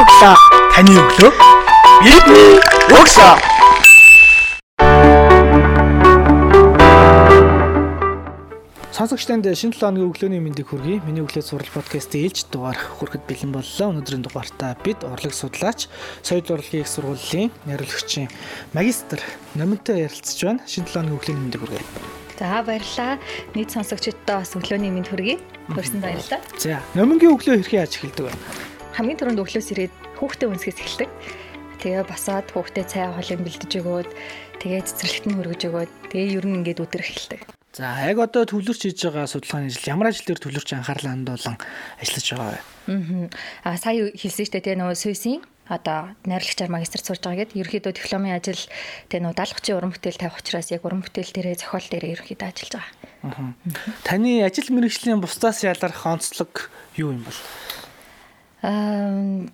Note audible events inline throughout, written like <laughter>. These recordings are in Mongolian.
өглөө. Таны өглөө Бидний өглөө. Сонсогч танд шинэ 7 өдрийн өглөөний мэндийг хүргэе. Миний өглөө сурал подкастын ээлж дугаар хүрэхэд бэлэн боллоо. Өнөөдрийн дугаартаа бид урлаг судлаач, соёл урлагийн их сургуулийн найруулагчийн магистр Номинтой ярилцж байна. Шинэ 7 өдрийн өглөөний мэндийг хүргэе. За баярлалаа. Нийт сонсогчдод бас өглөөний мэнд хүргэе. Хүрсэн баярлалаа. За, Номингийн өглөө хэрхэн яаж эхэлдэг вэ? Хамгийн түрүүнд өглөөс ирээд хүүхдээ үнсгээс эхэлдэг. Тэгээ басаад хүүхдээ цай хоолыг бэлдэж өгөөд тэгээ цэцэрлэгт нь хөргөж өгөөд тэгээ ер нь ингээд өдөр эхэлдэг. За, яг одоо төвлөрч хийж байгаа судалгааны ажил ямар ажил дээр төвлөрч анхаарлаа хандуулан ажиллаж байгаа вэ? Аа сая хэлсэн шүү дээ тэгээ нөгөө Суйсийн одоо найрлагчаар магистрт сурж байгаа гэдэг ерөөхдөө дипломын ажил тэгээ нөгөө даалгавчийн уран бүтээл тавих учраас яг уран бүтээл дээрээ зохиол дээрээ ерөөхдөө ажиллаж байгаа. Аа. Таны ажил мэргэжлийн бусдаас ялгарх онцлог юу юм бол? Аа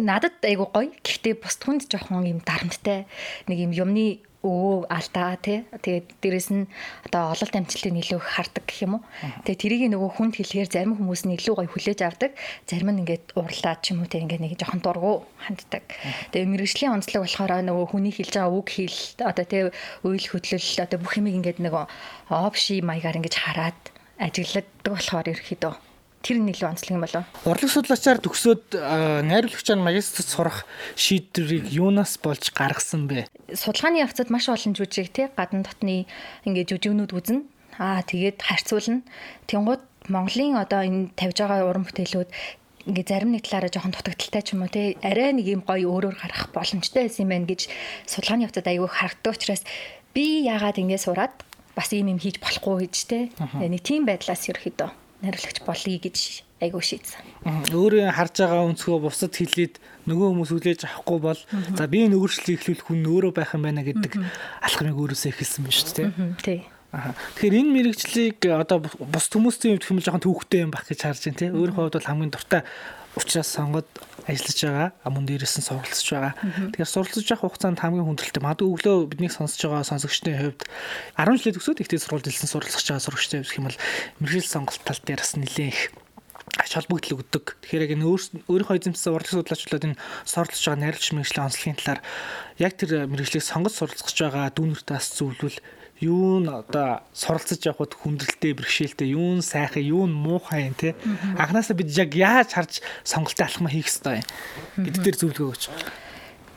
надад айгу гоё. Гэхдээ бусд хүнд жоохон юм дарамттай нэг юм юмны өө алдаа тий. Тэгээд дээрэс нь одоо ололт амжилтыг илүү хардаг гэх юм уу. Тэгээд тэрийг нөгөө хүнд хэлэхээр зарим хүмүүс нь илүү гоё хүлээж авдаг. Зарим нь ингээд уурлаад ч юм уу тий ингээд нэг жоохон дургу ханддаг. Тэгээд мэрэгжлийн онцлог болохоор нөгөө хүний хэлж байгаа үг хэл одоо тий үйл хөдлөл одоо бүх юмыг ингээд нөгөө опши маягаар ингээд хараад ажигладаг болохоор ерөөхдөө тэр нь илүү онцлог юм болов. Урлаг судлаачаар төгсөөд аа, найруулагчаар магистрт сурах шийдвэрийг юунаас болж гаргасан бэ? судалгааны явцад маш олон жүжиг тий гадна дотны ингээд жүжигнүүд үзнэ. Аа тэгээд харьцуулна. Тэнгууд Монголын одоо энэ тавьж байгаа уран бүтээлүүд ингээ зарим нэг талаараа жоохон дутагдaltaй ч юм уу тий арай нэг юм гоё өөрөөр гарах боломжтой байсан юм байна гэж судалгааны явцад аягүй харагддаг учраас би яагаад ингэ сураад бас ийм юм хийж болохгүй гэж тий нэг тийм байдлаас ерөөхдөө нариулагч болъё гэж айгүй шийдсэн. Өөрөө харж байгаа өнцгөө бусад хэлээд нөгөө хүмүүс хүлээж авахгүй бол за би энэ өөрчлөлийг эхлүүлэх хүн өөрөө байх юм байна гэдэг алхмыг өөрөөсөө эхэлсэн байна шүү дээ. Тий. Аа. Тэгэхээр энэ мэрэгчлийг одоо бус хүмүүсийн хувьд хүмүүс жоохон төвхтэй юм байх гэж харж байна тий. Өөрийнхөө хувьд бол хамгийн дуртай учраас сонгоод ажиллаж байгаа. Мөн дээрээс нь суралцж байгаа. Тэгэхээр суралцж явах хугацаанд хамгийн хүндрэлтэй. Мад өглөө биднийг сонсож байгаа сонсогчдын хувьд 10 жилийн төгсөөд ихтэй сургуульд илсэн суралцж байгаа сурагчтай гэх юм бол мэрэгжил сонголт тал дээр бас нэлээд их ач холбогдол өгдөг. Тэгэхээр яг энэ өөрийнхөө эзэмсэн урлаг судлаачдад энэ суралцж байгаа найруулагч мэрэгжлийн онцлогийн талаар яг тэр мэрэгжлийг сонгож суралцж байгаа дүүнэртээ бас зөвлөвөл юу н одоо суралцж явахд хүндрэлтэй бэрхшээлтэй юу н сайхан юу н муухай юм те анханасаа бид яг яаж харж сонголтын алхмаа хийх ёстой юм бид дээр зөвлөгөө өгч.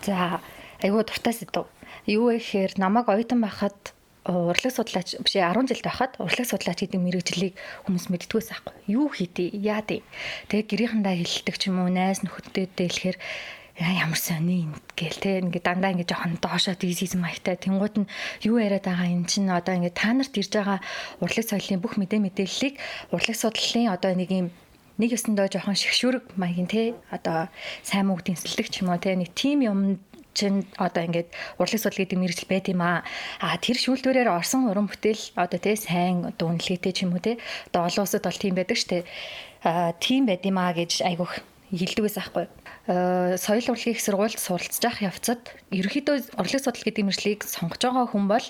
За айгүй дуртай сэдв. Юу вэ гэхээр намайг оюутан байхад урлаг судлаач биш 10 жил байхад урлаг судлаач гэдэг мэрэгжлийг хүмүүс мэддгүйс аахгүй. Юу хийдий, яа дий. Тэгээ гэрийнхэндээ хэлдэг ч юм уу, найз нөхөдтэй дэлэхээр ямар сони гээл те ингээ дандаа ингээ жоохон доошоо дизизм маягтай тэнгууд нь юу яриад байгаа юм чин одоо ингээ та нарт ирж байгаа урлаг соёлын бүх мэдээ мэдээллийг урлаг судлалын одоо нэг юм нэг ёсондоо жоохон шгшүүрэг маягийн те одоо сайн мөнгө дэнсэлдэг ч юм уу те нэг тим юм чин одоо ингээд урлаг судлал гэдэг мэрэгжил байт юм аа. А тэр шүүлтүүрээр орсон уран бүтээл одоо тий сайн одоо үнэлгээтэй ч юм уу тий. Одоо олон улсад бол тийм байдаг штэ. А тийм байт юм аа гэж айгуух хэлдэг байсан байхгүй. Э, соёл урлагийн их сургуульд суралцж явах явцад ерөөхдөө урлаг судлал гэдэг мэржлийг сонгож байгаа хүн бол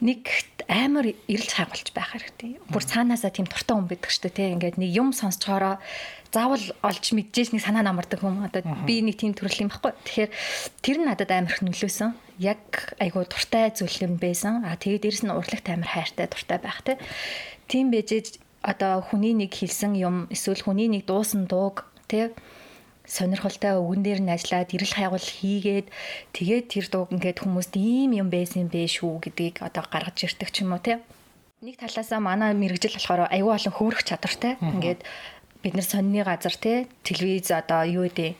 нэг амар эрэлж хаагуулж байх хэрэгтэй. Бүр цаанаасаа тийм дуртай хүн байдаг шүү дээ тий. Ингээд нэг юм сонсчоороо заавал олж мэдчихээс нэг санаа намардаг хүн. Одоо би нэг тийм төрөл юм баггүй. Тэгэхээр тэр нь надад амар их нөлөөсөн. Яг айгу дуртай зүйл юм байсан. А тэгээд дээрэс нь урлагт амар хайртай дуртай байх тий. Тийм бэжэж одоо хүний нэг хэлсэн юм эсвэл хүний нэг дуусан дууг тий. Сонирхолтой өвгөн дээр нь ажиллаад ирэл хайгуул хийгээд тэгээд тэр дууг ингээд хүмүүст ийм юм байсан бэ шүү гэдгийг одоо гаргаж ирдэг ч юм уу те. Нэг талаасаа манай мэрэгжил болохоор аюул олон хөөрөх чадвартай. Ингээд бид нар сонины газар те телевиз одоо юу гэдэг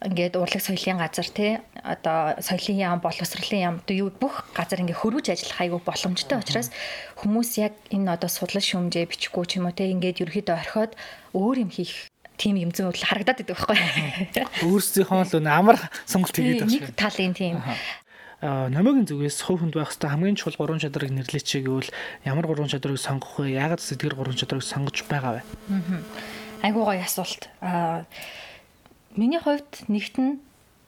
ингээд урлаг соёлын газар тий. Одоо соёлын яам боловсролын яам одоо юу бүх газар ингээд хөрвж ажиллах айгүй боломжтой учраас хүмүүс яг энэ одоо судлал шүүмжээ бичихгүй ч юм уу тий. Ингээд ерөөхдөө орхиод өөр юм хийх тийм юм зүйн үйл харагдаад байдаг байхгүй. Өөрсдийнхөө л амар сонголт хийгээд байгаа. Нэг талын тийм номогийн зүгээс хувь хүнд байх хэвээр хамгийн чухал гурван чадрыг нэрлэеч гэвэл ямар гурван чадрыг сонгох вэ? Яагаад сэтгэр гурван чадрыг сонгож байгаа вэ? Айгуу гоё асуулт. Аа миний хувьд нэгт нь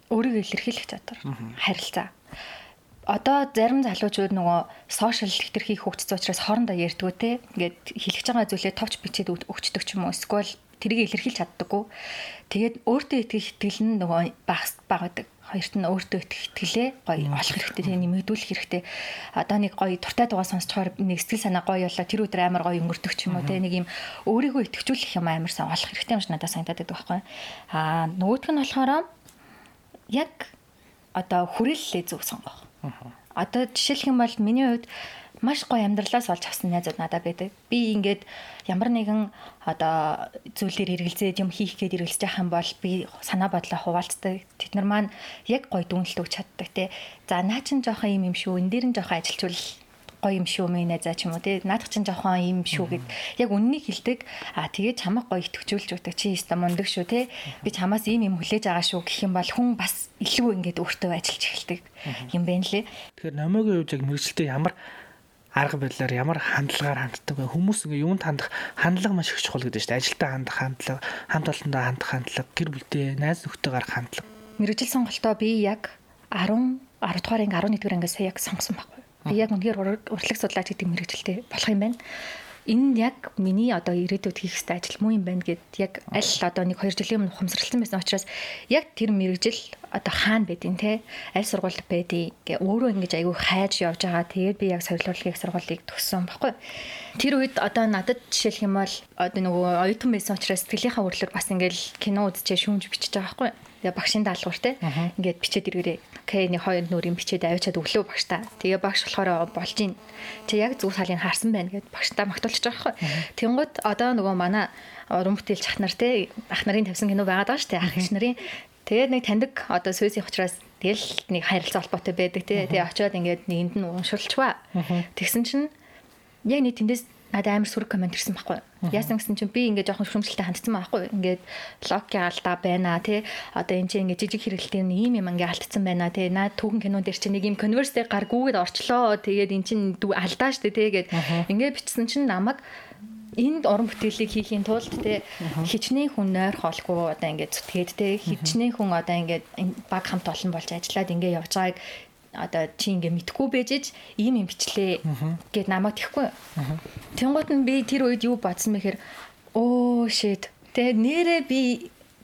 өөрийгөө илэрхийлэх чадвар, харилцаа. Одоо зарим залуучууд нөгөө сошиал хэтэрхий хөгжсөн учраас хоорондоо ярьдгүү те. Ингээд хэлж байгаа зүйлээ товч бичээд өгчдөг ч юм уу. Эсвэл тэрийг илэрхийлж чаддаггүй. Тэгээд өөртөө итгэх итгэл нь нөгөө багс баг байдаг. Хоёрт нь өөртөө итгэх итгэлээ гоё олох хэрэгтэй, тийм нэмэгдүүлэх хэрэгтэй. Одоо нэг гоё туртай дугаа сонсчоор нэг сэтгэл санаа гоё болоо тэр өдөр амар гоё өнгөрдөг ч юм уу, тийм нэг юм өөрийгөө итгэжүүлэх юм амар сан олох хэрэгтэй юм шиг надад санагдаад байдаг байхгүй. Аа нөгөөх нь болохоор яг одоо хүрээллээ зөв сонгох. Одоо жишээлх юм бол миний хувьд маш гоё амьдралаас олж авсан найзууд надад байдаг. Би ингээд ямар нэгэн одоо зүйлээр эргэлзээд юм хийх гээд эргэлзэж байгаа юм бол би санаа бодлоо хуваалцдаг. Тэд нар маань яг гоё дүнэлт өгч чаддаг те. За наа чин жоохон юм юм шүү. Энд дээр нь жоохон ажилчвал гоё юм шүү мэй найзаа ч юм уу тий наадах чинь жоохон юм шүү гэд яг үннийг хэлдэг а тэгээд чамаа гоё итгэжүүлж өгдөг чи өстө мундаг шүү тий би чамаас ийм юм хүлээж байгаа шүү гэх юм бол хүн бас илүү ингээд өөртөө ажиллаж эхэлдэг юм байна лээ Тэгэхээр номогийн хувьд яг мэрэгчлээ ямар арга барилаар ямар хандлагаар ханддаг вэ? Хүмүүс ингээ юунд хандах хандлага маш их чухал гэдэг чинь ажилдаа хандах хандлага, хамт олондоо хандах хандлага, гэр бүлтэй, найз нөхдөд гарах хандлага. мэрэгжил сонголтоо би яг 10 10 дугаар анги 11 дугаар ангиас яг сонгосон байхгүй. Би яг үнээр урлаг судлаач гэдэг мэрэгжилтэй болох юм байна энэ яг миний одоо ирээдүйд хийх ёстой ажил муу юм байна гэд яг аль одоо нэг 2 жилийн өмнө хумсралсан байсан учраас яг тэр мэрэгжил одоо хаана байдیں۔ те аль сургуульд байдیں۔ гэ өөрөө ингэж айгүй хайж явж байгаа. Тэгээд би яг соёлоологийн сургуулийг төгссөн баггүй. Тэр үед одоо надад жишээлх юм бол одоо нөгөө оюутан байсан учраас сэтгэлийнхаа хөдлөл бас ингээл кино үзчихээ шүүмж бичиж байгаа байхгүй Тэгээ багшийн даалгавар те. Ингээд бичээд иргэрээ. Окей, нэг хоёр нүрийн бичээд авчиад өглөө багштай. Тэгээ багш болохоор болж ийн. Чи яг зүг салыг харсан байна гэд багштай магтуулчих жоохоо. Тэнгууд одоо нөгөө манай уран бүтээлч ах нар те ах нарын тавьсан кино байгаад байгаа дээ. Ах ич нарын. Тэгээд нэг таньдаг одоо Сүйсийн учраас тэгэл нэг харилцаа холбоотой байдаг те. Тэгээ очиод ингээд нэгэнд нь уншуулчваа. Тэгсэн чинь яг нэг тэндээс надад амар сүрэг комент ирсэн байхгүй. Яасан гэсэн чинь би ингээд жоохон шүмжлэлтэй хандсан байхгүй. Ингээд локи алдаа байна тий. Одоо энэ чинь ингээд жижиг хэрэглэлтийн ийм юм ингээд алдсан байна тий. Наа түүхэн кинон дээр чинь нэг юм конверстэй гар гүгээд орчлоо. Тэгээд эн чинь алдаа штэ тий гээд ингээд бичсэн чинь намайг энд уран бүтээлийг хийхийн тулд те хичнээн хүн нойр хоолгүй одоо ингээд зүтгээд те хичнээн хүн одоо ингээд баг хамт олон болж ажиллаад ингээд явж байгааг одоо чи ингээ мэдхгүй байжж ийм юм бичлээ гэд намайг тэхгүй. Тэнгуут нь би тэр үед юу бодсон мэхээр оо shit. Тэгээ нэрээ би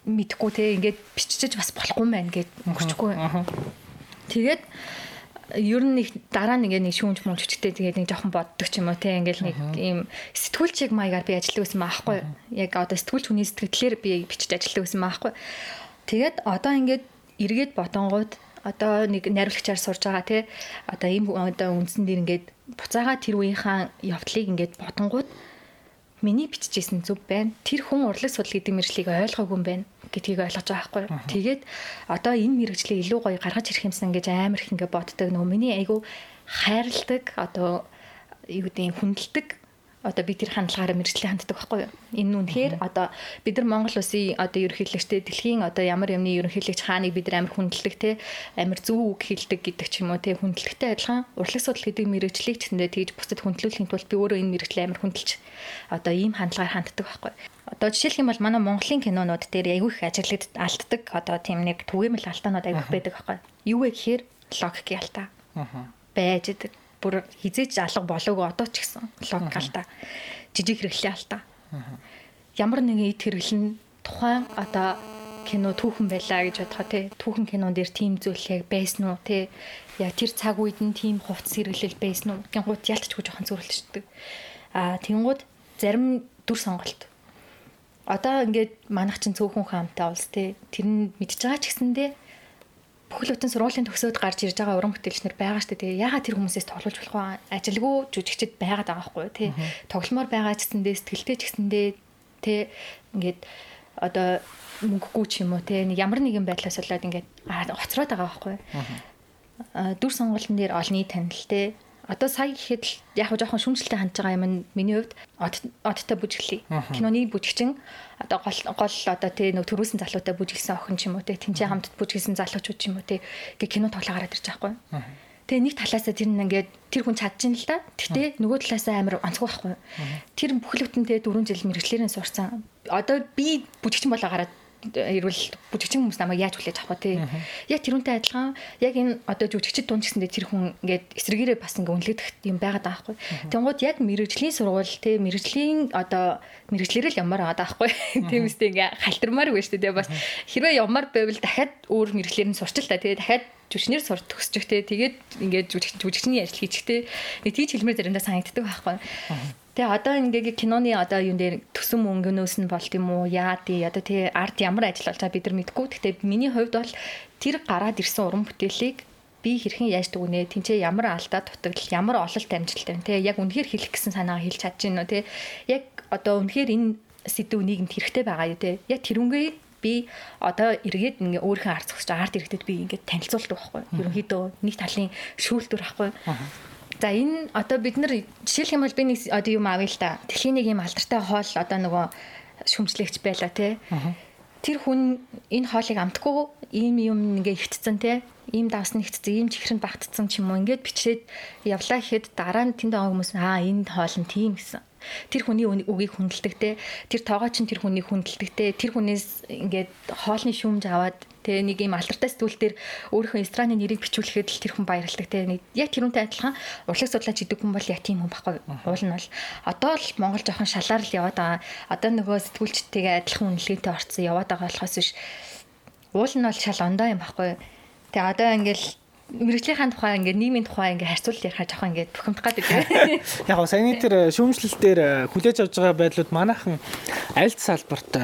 мэдхгүй те ингээд биччихэж бас болохгүй мэн гэд өнгөрчихгүй. Тэгээд ер нь нэг дараа нэг нэг шүүмж мөмчтэй тэгээд нэг жоохон боддог ч юм уу те ингээл нэг ийм сэтгүүлчиг маягаар би ажилладаг байсан маахгүй яг одоо сэтгүүлч хүний сэтгэлээр би бичиж ажилладаг байсан маахгүй тэгээд одоо ингээд эргээд бодонгууд одоо нэг найруулагчаар сурж байгаа тий одоо ийм одоо үндсэн дээр ингээд буцаага тэр үеийнхаа явдлыг ингээд бодонгууд миний биччихсэн зүв байна. Тэр хүн урлаг судлал гэдэг мэржлийг ойлгоогүй юм байна гэдгийг ойлгож байгаа байхгүй. Тэгээд одоо энэ мэрэгжлийг илүү гоё гаргаж ирэх юмсан гэж амар их ингээд боддог. Нөгөө миний айгу хайрладаг одоо юу гэдэг хүндэлдэг одоо би тэр хандлагаараа мэрэгчлээ ханддаг байхгүй юу. Энэ нь үнэхээр одоо бид нар Монгол улсын одоо ерөнхийлөгчтэй дэлхийн одоо ямар юмны ерөнхийлөгч хааныг бид нар амар хүндлэг те амар зөв үг хэлдэг гэдэг ч юм уу те хүндлэгтэй адилхан урлаг судал гэдэг мэрэгчлийг ч тэндээ тэгж бусдад хүндлүүлэхийн тулд би өөрөө энэ мэрэгчлээ амар хүндэлж одоо ийм хандлагаар ханддаг байхгүй юу. Одоо жишээлх юм бол манай Монголын кинонууд дээр айгүй их ажиглаад алддаг одоо тийм нэг түгээмэл алдаанууд айгүй байдаг байхгүй юу. Вэ гэхээр логикийн алдаа. байж идэг бүр хизээч алга болоогүй одоо ч гэсэн логик алдаа. Жижиг хэрэглээ алдаа. Ямар нэгэн ид хэрэглэн тухайн одоо кино түүхэн байлаа гэж бодохоо тий. Түүхэн кинон дээр тийм зүйл яг байсан уу тий. Яг тэр цаг үед нь тийм хувцс хэрэглэл байсан уу? Гингууд ялтчгүй жоохон зөрлөждөг. Аа тэнгууд зарим дүр сонголт. Одоо ингээд манах чин цөөхөн хаамтай улс тий. Тэр нь мэдж байгаа ч гэсэндээ бүхэл бүтэн сургуулийн төгсөөд гарч ирж байгаа уран бүтээлчнэр байгаа шүү дээ. Ягаад тэр хүмүүсээс тоглож болох вэ? Ажилгүй жүжигчд байгаад байгаа байхгүй тий. Тогломоор байгаа ч гэсэндээ сэтгэлтэй ч гэсэндээ тий ингээд одоо мөнгөгүй ч юм уу нэг ямар нэгэн байдлаас болоод ингээд хоцроод байгаа байхгүй. Дүр сонголтын дээр олны танил тий Одоо сая гэхэд л яг жоохон шүмжлэлтэй хандж байгаа юм миний хувьд одтой бүжиглэе. Киноны бүжигчин одоо гол гол одоо тий нөө төрүүлсэн залуутай бүжиглсэн охин ч юм уу тий тэнцээ хамтд бүжиглсэн залуучууд ч юм уу тий гээ кино тоглоо гараад ирж байгаа байхгүй. Тэгээ нэг талаасаа тэр нь ингээд тэр хүн чадчихна л да. Гэхдээ нөгөө талаасаа амар онцгой байхгүй. Тэр бүхэл бүтэнтэй 4 жил мэрэгчлэрийн сурсан. Одоо би бүжигчин болоо гараад ирвэл бүжигчин хүмүүс намайг яаж хүлээж авах вэ. Яг тэрүүнтэй адилхан яг энэ одоо жүжигчд дунд гэсэндээ тэр хүн ингээд эсрэгээрээ бас ингээ үнэлэгдэх юм байгаад байгаа байхгүй. Тэнгууд яг мэрэгжлийн сургууль те мэрэгжлийн одоо мэрэгчлэрэл ямар байгаа байхгүй. Тийм үстэй ингээ халтармаар үгүй шүү дээ. Бас хэрвээ ямар байвал дахиад өөр мэрэгчлэр нь сурч л та тэгээ дахиад жүжигчнэр сур төгсчихтэй тэгээд ингээд жүжигч жүжигчний ажил хийчихтэй нэг тийч хэлмээр заримдаа санагддаг байхгүй. Тэгээ одоо ингээд киноны одоо юун дээр төсөн мөнгөнөөс нь болт юм уу яа тий одоо тий арт ямар ажил болж байгаа бид нар мэдгүй. Гэхдээ миний хувьд бол тэр гараад ирсэн уран бүтээлийг би хэрхэн яаж дүгнэ тэнцээ ямар алдаа дутагдал ямар ололт амжилттай вэ те яг үнэхээр хэлэх гэсэн санаагаа хэлж чадж гинөө те яг одоо үнэхээр энэ сэдв нийгэмд хэрэгтэй байгаа юу те яг тэрүнгээ би одоо эргээд ингээ өөрийнхөө арц зогсож арт иргэдэд би ингээ танилцуулдаг байхгүй. Ерөнхийдөө нэг талын шүүлтүр байхгүй. За энэ одоо бид нар жишээлх юм бол би нэг одоо юм авъя л та. Дэлхийн нэг юм алдартай хоол одоо нөгөө шүмжлэгч байла те. Тэр хүн энэ хоолыг амтгүй ийм юм ингээ ихтцэн те. Ийм давс нэгтцэн, ийм чихрэнд багтцсан ч юм уу ингээд бичээд явлаа гэхэд дараа нь тэнд байгаа хүмүүс аа энэ хоол нь тийм гэсэн тэр хүний үгийг хүндэлдэг те тэр тоогоо чин тэр хүний хүндэлдэг те тэр хүнээс ингээд хоолны шүүмж аваад те нэг юм алдартай сэтгүүл дээр өөрийнхөө эстраны нэрийг бичүүлэхэд л тэр хүн баярлдаг те. Яг тэрүүнтэй адилхан урлаг судлаач идэг хүн бол яг тийм хүн байхгүй уул нь бол. Одоо л Монгол жоохон шалаар л яваад байгаа. Одоо нөгөө сэтгүүлчтэйгээ адилхан үнэлгээтэй орцсон яваад байгаа болохоос биш. Уул нь бол шал ондоо юм байхгүй. Тэгээ одоо ингээл мэрэгжлийнхаа тухай ингээд нийгмийн тухай ингээд харьцуулж ярих жоохон ингээд бухимдах гэдэг. <laughs> Яг гоо саяны тэр шүүмжлэлтээр хүлээж авж байгаа байдлууд манайхан аль салбарт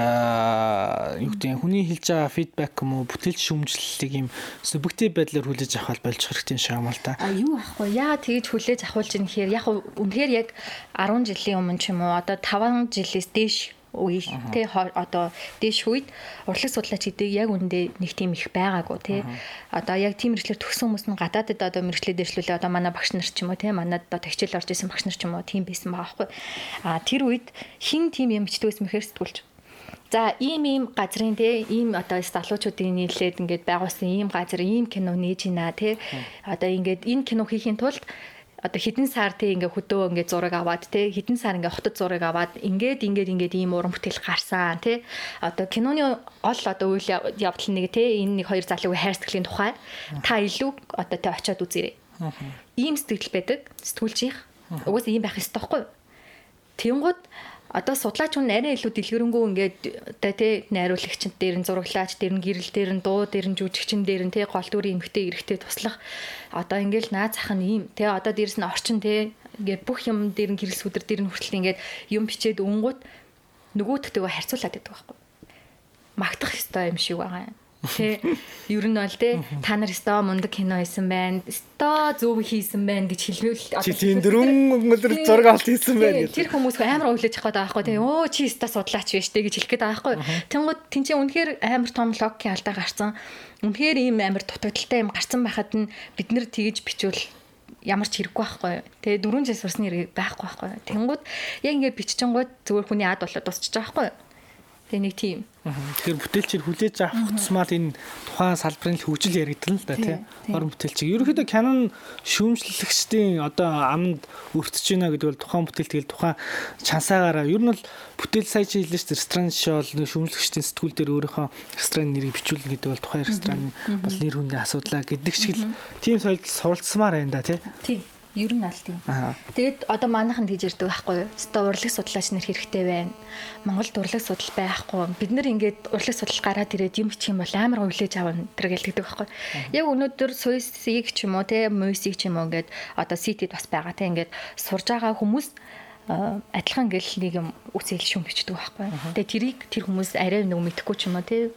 юу гэдэг хүний хэлж байгаа фидбек юм уу бүтээлч шүүмжлэлийг юм субъектив байдлаар хүлээж авах болж хэрэгтэй юм л та. А юу ахгүй яа тэгж хүлээж авахулж юм хэрэг яг үнэхээр яг 10 жилийн өмнө ч юм уу одоо 5 жилээс дээш үе тий одоо дээш үед урлаг судлаач гэдэг яг үндэ нэг тийм их байгаагүй тий одоо яг тийм мэрэгчлэр төгсөн хүмүүс нь гадаадд одоо мэрэгчлээ дээшлүүлээ одоо манай багш нар ч юм уу тий манад одоо тагчил орж исэн багш нар ч юм уу тийм байсан байгаа байхгүй. А тэр үед хин тийм юм бичдэг байсан мэхэр сэтгүүлч? За ийм ийм газрын те ийм одоо залуучуудын нийлээд ингээд байгуулсан ийм газар ийм кино нээж ийна те одоо ингээд энэ кино хийхин тулд одоо хідэн сар тий ингээ хөдөө ингээ зураг аваад тий хідэн сар ингээ хотод зураг аваад ингээд ингээд ингээд ийм уран бүтээл гарсан тий одоо киноны гол одоо үйл явдал нэг тий энэ нэг хоёр залуугийн хайрцаглийн тухай та илүү одоо тий очиод үзээрэй. Ийм сэтгэл байдаг сэтгүүлчийнх. Угаас ийм байх ёстой байхгүй юу? Тэнгууд одоо судлаач хүн арай илүү дэлгэрэнгүй ингээд одоо тий найруулагчд дээр нь зураглаач дээр нь гэрэл дээр нь дуу дээр нь жүжигчин дээр нь тий гол дүрийн эмхтэй эрэхтэй туслах. Одоо ингээл наад зах нь ийм. Тий одоо дээрэс нь орчин тий ингээд бүх юм дээр нь гэрэл сүдэр дээр нь хүртэл ингээд юм бичээд өнгөт нөгөөдөгтэйгөө харьцуулаад байдаг байхгүй магтах ёстой юм шиг байгаа юм Тэ ер нь бол тэ та нар өстой мундаг кино хийсэн байна. Өстой зөв хийсэн байна гэж хэлвэл чи тийм дөрвөн өнгөлөр зураг авалт хийсэн байна. Тэр хүмүүс амар өвлөж явах байгаа байхгүй тэ. Өө чи өстой судлаач биш тэ гэж хэлэх гээд байгаа байхгүй. Тэнгууд тэнцээ үнэхээр амар том логикийн алдаа гарсан. Үнэхээр ийм амар дутагдaltaй юм гарсан байхад нь бид нэр тэгж бичвэл ямар ч хэрэггүй байхгүй. Тэгээ дөрөв жил сурсны хэрэг байхгүй байхгүй. Тэнгууд яг ингээд биччихэнгууд зүгээр хүний ад болоод дуусчих жоохоо. Тэгээ нэг тийм. Тэгэхээр бүтээлчээр хүлээж авах тусмаар энэ тухайн салбарын хөгжил яригдана л да тийм. Орон бүтээлч. Ерөнхийдөө Canon шүүмжлэлэгчдийн одоо аманд өртөж байна гэдэг бол тухайн бүтээл тэгэл тухайн чансаагаараа. Ер нь бол бүтээл сая чи шүү ресторан шоол шүүмжлэгчдийн сэтгүүл дээр өөрийнхөө ресторан нэрийг бичүүлнэ гэдэг бол тухайн ресторан бол нэр хүндээ асуудлаа гэдэг шиг л тийм соёлд суралцсамаар байна да тийм. Тийм. Ер нь аль тийм. Тэгээд одоо манайхан тэгж ярьдаг байхгүй юу? Өстой урлаг судлаач нар хэрэгтэй байна. Монголд урлаг судал байхгүй. Бид нар ингээд урлаг судал гараад ирээд юм бичих юм бол амар өвлөж авна тэр гэлдэгдэг байхгүй юу? Яг өнөөдөр Суисийг ч юм уу те Мойсийг ч юм уу ингээд одоо Ситид бас байгаа те ингээд сурж байгаа хүмүүс адилхан гэл нэг юм үсэл шүм бичдэг байхгүй. Тэгээ тэрийг тэр хүмүүс арай нэг мэдэхгүй ч юм уу тий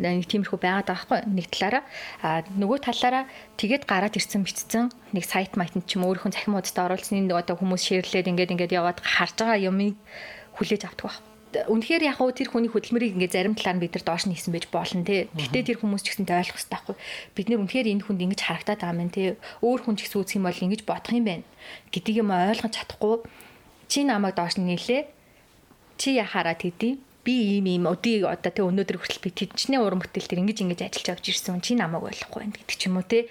нэг тиймэрхүү байгаад байгаа байхгүй. Нэг талаараа а нөгөө талаараа тэгээд гараад ирсэн бичсэн нэг сайт майтанд ч юм өөрийнхөө захимуудад оруулсан нэг одоо хүмүүс шеэрлээд ингээд ингээд яваад харж байгаа юмыг хүлээж авдаг байх үнэхээр яг хөө тэр хүний хөдөлмөрийг ингээ зарим талаар нь бид нар доош нь хийсэн байж болно те. Гэтэ тэр хүмүүс ч гэсэн ойлгох хэрэгтэй байхгүй. Бид нэр үнэхээр энэ хүнд ингэж харагдаад байгаа юм те. Өөр хүн ч гэсэн үүсэх юм бол ингэж бодох юм байна гэдгийг юм ойлгож чадахгүй чи намайг доош нь нийлээ. Чи яхаараа тэдий. Би ийм ийм өдийг одоо тэ өнөөдөр хүртэл би тэдчний уран бүтээл төр ингэж ингэж ажиллаж авч ирсэн. Чи намайг ойлгохгүй байх гэдэг ч юм уу те.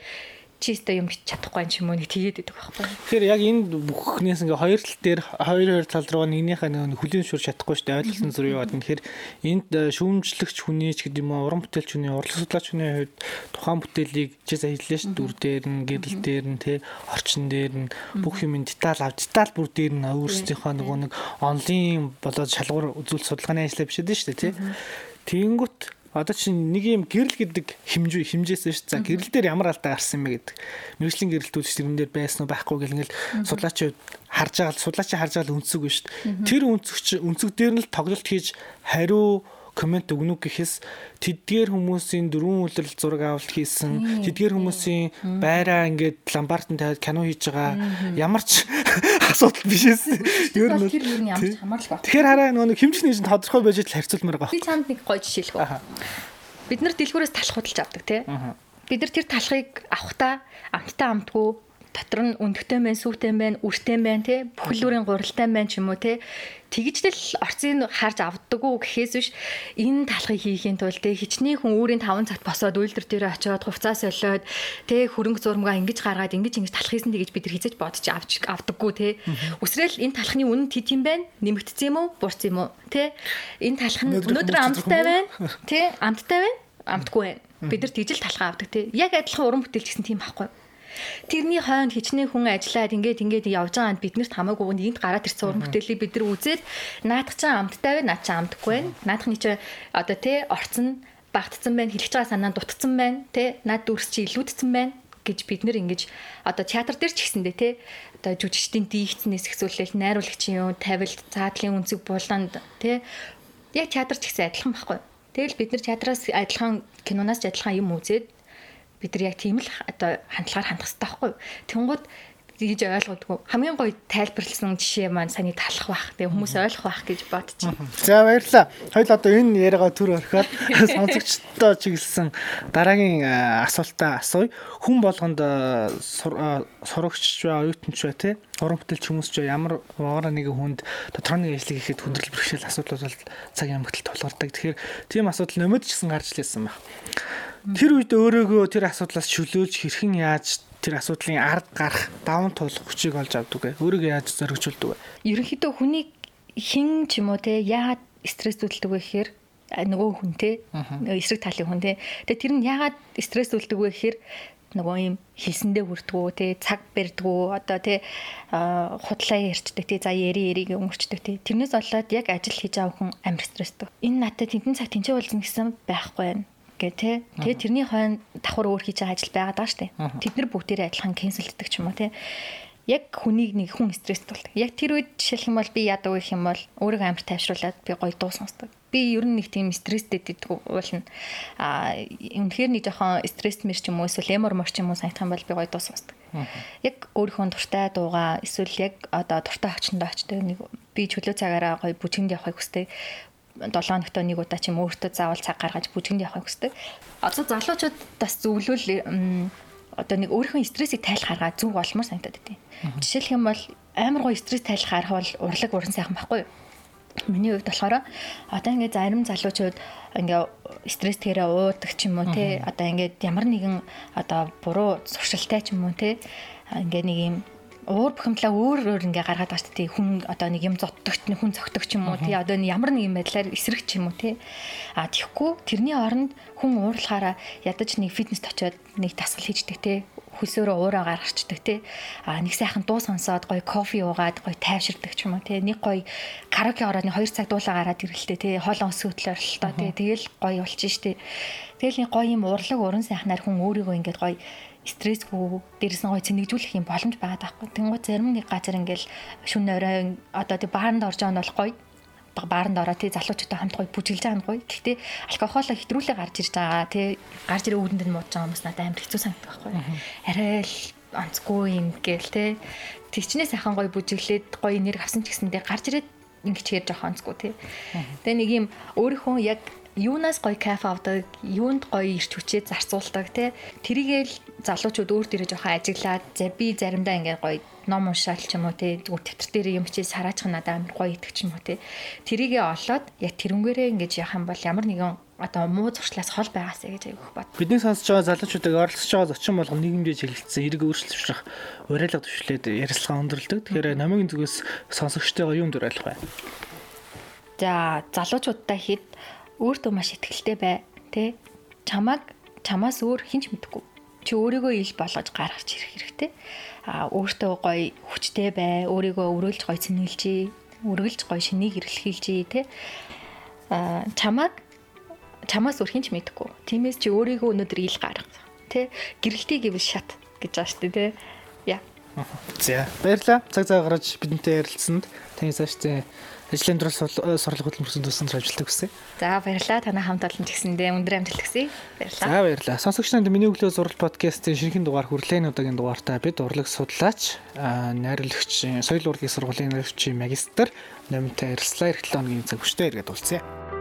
Чи өстө юм бич чадахгүй юм уу нэг тэгээд идэг байхгүй. Тэгэхээр яг энэ бүхнээс ингээ хоёр тал дээр хоёр хоёр тал руу нэгнийхээ нэг хүлийн шуурч чадахгүй шүү дээ ойлгосон зүрх яваад. Тэгэхээр энд э, шүүмжлэгч хүний ч гэдэг юм уу уран бүтээлч хүний урлаг судлаач хүний хувьд тухайн бүтээлийг чи саяжлаа шүү дүр дээр нь гэрэл дээр нь тэ орчин дээр нь бүх юм деталь ав деталь бүр дээр нь өөрсдийнхөө нөгөө нэг онлайн болоод шалгуур үзүүл судалгааны ажлаа бишээд шүү дээ тэ. Тэгэнгүүт Одоо чинь нэг юм гэрэл гэдэг хэмжээ хэмжээсэн шүү. За гэрэл дээр ямар алдаа гарсан юм бэ гэдэг. Мэргэжлийн гэрэлтүүд тэрэн дээр байсан уу байхгүй гэл ингээл судлаачид харж байгаа судлаачид харж байгаа үнцэг биш шүү. Тэр үнцэгч үнцэг дээр нь л тоглолт хийж хариу коммент өгнө үү гэхээс тэдгээр хүмүүсийн дөрвөн үйлрэл зураг авалт хийсэн тэдгээр хүмүүсийн байраа ингээд ламбартанд тавиад кино хийж байгаа ямар ч <laughs> асуудал биш эсэ. Ер нь тэр юу ямар ч хамаарал ба. Тэгэхээр хараа нөгөө хэмжих нэг тодорхой байж л харьцуулмаар байгаа. Би чамд нэг гоё жишээ хэлэх үү. Бид нар дэлгүүрээс талах худалж авдаг тий. Бид нар тэр талхыг авахта амттай амтгүй дотор нь өндөгтэй байна, сүүтэй байна, үртэй байна тий. Бүхлүүрийн гуралтай байна ч юм уу тий. Тэгждэл орцыг харж авдаггүй гэхээс биш энэ талхыг хийхийн тулд тий хичнээн хүн өөрийн 5 цагт босоод үйлдвэр дээр очиод хувцас солиод тий хөрөнгө зурмгаа ингэж гаргаад ингэж ингэж талах хийсэн тэгэж бид нар хизэж бодож авч авдаггүй тий. Үсрээл энэ талхны үнэ тэт юм байна. Нэмэгдсэн юм уу? Буурсан юм уу? Тий. Энэ талх нь өнөөдөр амттай байна. Тий. Амттай байна. Амтгүй байна. Бид нар тэгжэл талхаа авдаг тий. Яг адилхан уран бүтээлч гэсэн тийм байхгүй. Тэрний хойнд хичнээн хүн ажиллаад ингээд ингээд явж байгаанд биднэрт хамаагүй нэгэнт гараад ирсэн уран бүтээлийг бид нар үзээд наадах чам амттай байна, наад чам амтгүй байна. Наадахны чи одоо тий орцсон багтцсан байна, хэлж байгаа санаа дутцсан байна, тий наад дүрс чи илүүдсэн байна гэж бид нэр ингэж одоо театр дээр ч гэсэндээ тий одоо жүжигчдийн дийлцнээс ихсүүлэл найруулагчийн юу тавилт цаадлын үнцэг буланд тий яг театр ч гэсэн адилхан байхгүй. Тэгэл бид нар театраас адилхан киноноос ч адилхан юм үзээд бид нар яг тийм л одоо хандлагаар хандах хэрэгтэй байхгүй юу. Тэнгууд гэж ойлгодгоо хамгийн гоё тайлбарлсан жишээ маань саний талах бах. Тэгээ хүмүүс ойлгох бах гэж бодчих. За баярлалаа. Хоёул одоо энэ яриагаа төр орхиод <laughs> сонсогчдоо чиглэсэн дараагийн асуултаа асууя. Хүн болгонд сурагч ба оюутанч ба тий уран бүтээлч хүмүүс ч ямар угаараа нэг хүнд тодорхой нэг ажлыг хийхэд хүндрэл бэрхшээл асуудал бол цаг ямагтал тулгардаг. Тэгэхээр тийм асуудал нөмөд ч гэсэн гарч лээсэн байна. Тэр үед өөрөөгөө тэр асуудлаас чөлөөлж хэрхэн яаж тэр асуудлын ард гарах даван туулах хүчийг олж авдаг? Өөрийгөө яаж зоригжуулдаг вэ? Ерөнхийдөө хүний хин ч юм уу те яагаад стрессүүдэлдэг вэ гэхээр нөгөө хүн те эсрэг талын хүн те тэгээ тэр нь яагаад стрессүүлдэг вэ гэхээр нөгөө юм хэлсэндээ хүрдгүү те цаг барьдгүү одоо те худлаа ярьцдаг те за яри яриг өнгөрчдөг те тэрнээс болоод яг ажил хийж авах хүн амар стресстэй. Энэ надад тентэн цаг тэнцээ болсон гэсэн байхгүй байна гэ тэ. Тэгээ тэрний хойно давхар өөр хийж байгаа ажил байгаа даа штэ. Тэд нар бүгдээрээ адилхан кэнселддэг ч юм уу тэ. Яг хүнийг нэг хүн стресст болдог. Яг тэр үед жишээлх юм бол би яадаг гэх юм бол өөрийгөө амар тайвшруулад би гоё дуу сонсдог. Би ер нь нэг тийм стресстэй дийдэг уулна. А үнэхээр нэг жоохон стресс мэр ч юм уу эсвэл эмор мор ч юм уу санагдах юм бол би гоё дуу сонсдог. Яг өөрийнхөө дуртай дуугаа эсвэл яг одоо дуртай очиндоо очдог нэг би чөлөө цагаараа гоё бүжинд явахыг хүсдэг. 7 хоногт нэг удаа ч юм өөртөө заавал цаг гаргаж бүжгэнд явахыг хүсдэг. Одоо залуучууд бас зөвлөл одоо нэг өөрийнхөө стрессийг тайлах арга зүг болмоор санагдаад байдیں۔ Жишээлх юм бол амар гоо стресс тайлах арга бол урлаг уран сайхан байхгүй юу? Миний хувьд болохоор одоо ингээд зарим залуучууд ингээ стресс тэрэ уудаг ч юм уу те одоо ингээд ямар нэгэн одоо буруу суршилтай ч юм уу те ингээ нэг юм уур бухимдлаа өөр өөр ингээ гаргаад байгаа шүү дээ. Хүн одоо нэг юм зоддогч, хүн цогтөгч юм уу тий. Одоо ямар нэг юм байдлаар эсрэг ч юм уу тий. А тэгэхгүй тэрний оронд хүн уурлахаараа ядаж нэг фитнест очиод нэг дасгал хийждэг тий. Хөлсөөрөө уураа гаргачдаг тий. А нэг сайхан дуу сонсоод гоё кофе уугаад гоё тайвширдаг ч юм уу тий. Нэг гоё караоке ороод нэг 2 цаг дуулаа гараад ирэхлээ тий. Хоолон өсгөө хөтлөөр л тоо тий. Тэгэл гоё болчих штэ тэгэл нэг гоё юм урлаг уран сайхнаар хүн өөрийгөө ингээд гоё стрессгүй дээрээс нь гой цэнэгжүүлэх юм боломж байгаа даахгүй. Тэнгуй зарим нэг газар ингээл шүн орой одоо тий бааранд орж байгаа нь бол гоё бааранд ороо тий залуучуудтай хамт гоё бүжиглж байгаа нь гоё. Гэхдээ алкоголоо хэтрүүлээ гарч ирж байгаа тий гарч ирээ үүдэнд нь муудж байгаа хүмүүс надад амар хэцүү санагдах байхгүй. Арай л онцгүй юм гээл тий. Тэгчнээ сайхан гоё бүжиглээд гоё нэр авсан ч гэсэндээ гарч ирээд ингэж хээр жоох онцгүй тий. Тэгээ нэг юм өөрийнхөө яг юунаас гоё кайф авдаг, юунд гоё ирч хүчээ зарцуулдаг те. Тэрийгээл залуучууд өөр дээрээ жоохон ажиглаад за би заримдаа ингээд гоё ном уншаал ч юм уу те зүгээр тетр дээр юм чи сараачих надад амар гоё идэх ч юм уу те. Тэрийгээ олоод яг тэрнгээрээ ингэж яах юм бол ямар нэгэн одоо муу зуршлаас хол байгаасаа гэж айгүйх бод. Бидний сонсож байгаа залуучуудыг орлогч байгаа зочин болгон нийгэмдээ чиглэлцсэн эрг өөрчлөлт төвшрах уриалга төвшлээд ярилцлага өндөрлөдөг. Тэгэхээр намайгийн зүгээс сонсогчтойгоо юунд уриалах вэ? За залуучуудтай хэд өөртөө маш ихтэй бай. Тэ чамаг чамаас өөр хинч мэдэхгүй. Чи өөрийгөө ил болгож гаргаж ирэх хэрэгтэй. А өөртөө гоё хүчтэй бай. Өөрийгөө өрөөлж гоё цэнгэлжээ. Үргэлж гоё шинийг эргэлхийлжээ тэ. А чамаг чамаас өөр хинч мэдэхгүй. Тиймээс чи өөрийгөө өнөөдөр ил гарга. Тэ гэрэлтий гэвэл шат гэж байгаа шүү дээ тэ. Яа. За баярлалаа. Цаг цаа гаргаж бидэнтэй ярилцсанд таны цаашдын ажлын дурал сурлага хөтөлбөрсөн тусанд ажилладаг хүсье. За баярлалаа. Танай хамт олон ч гэсэндээ өндөр амжилт хүсье. Баярлалаа. За баярлалаа. Сонсогч нарт миний өглөө зураг подкастын шинэхэн дугаар хүрлээн удаагийн дугаартаа бид урлаг судлаач, найруулагч, соёл урлагийн сургуулийн найруулагчийн магистр Номтой Эрслаа хоногийн цаг хүчтэй иргэд уулзъя.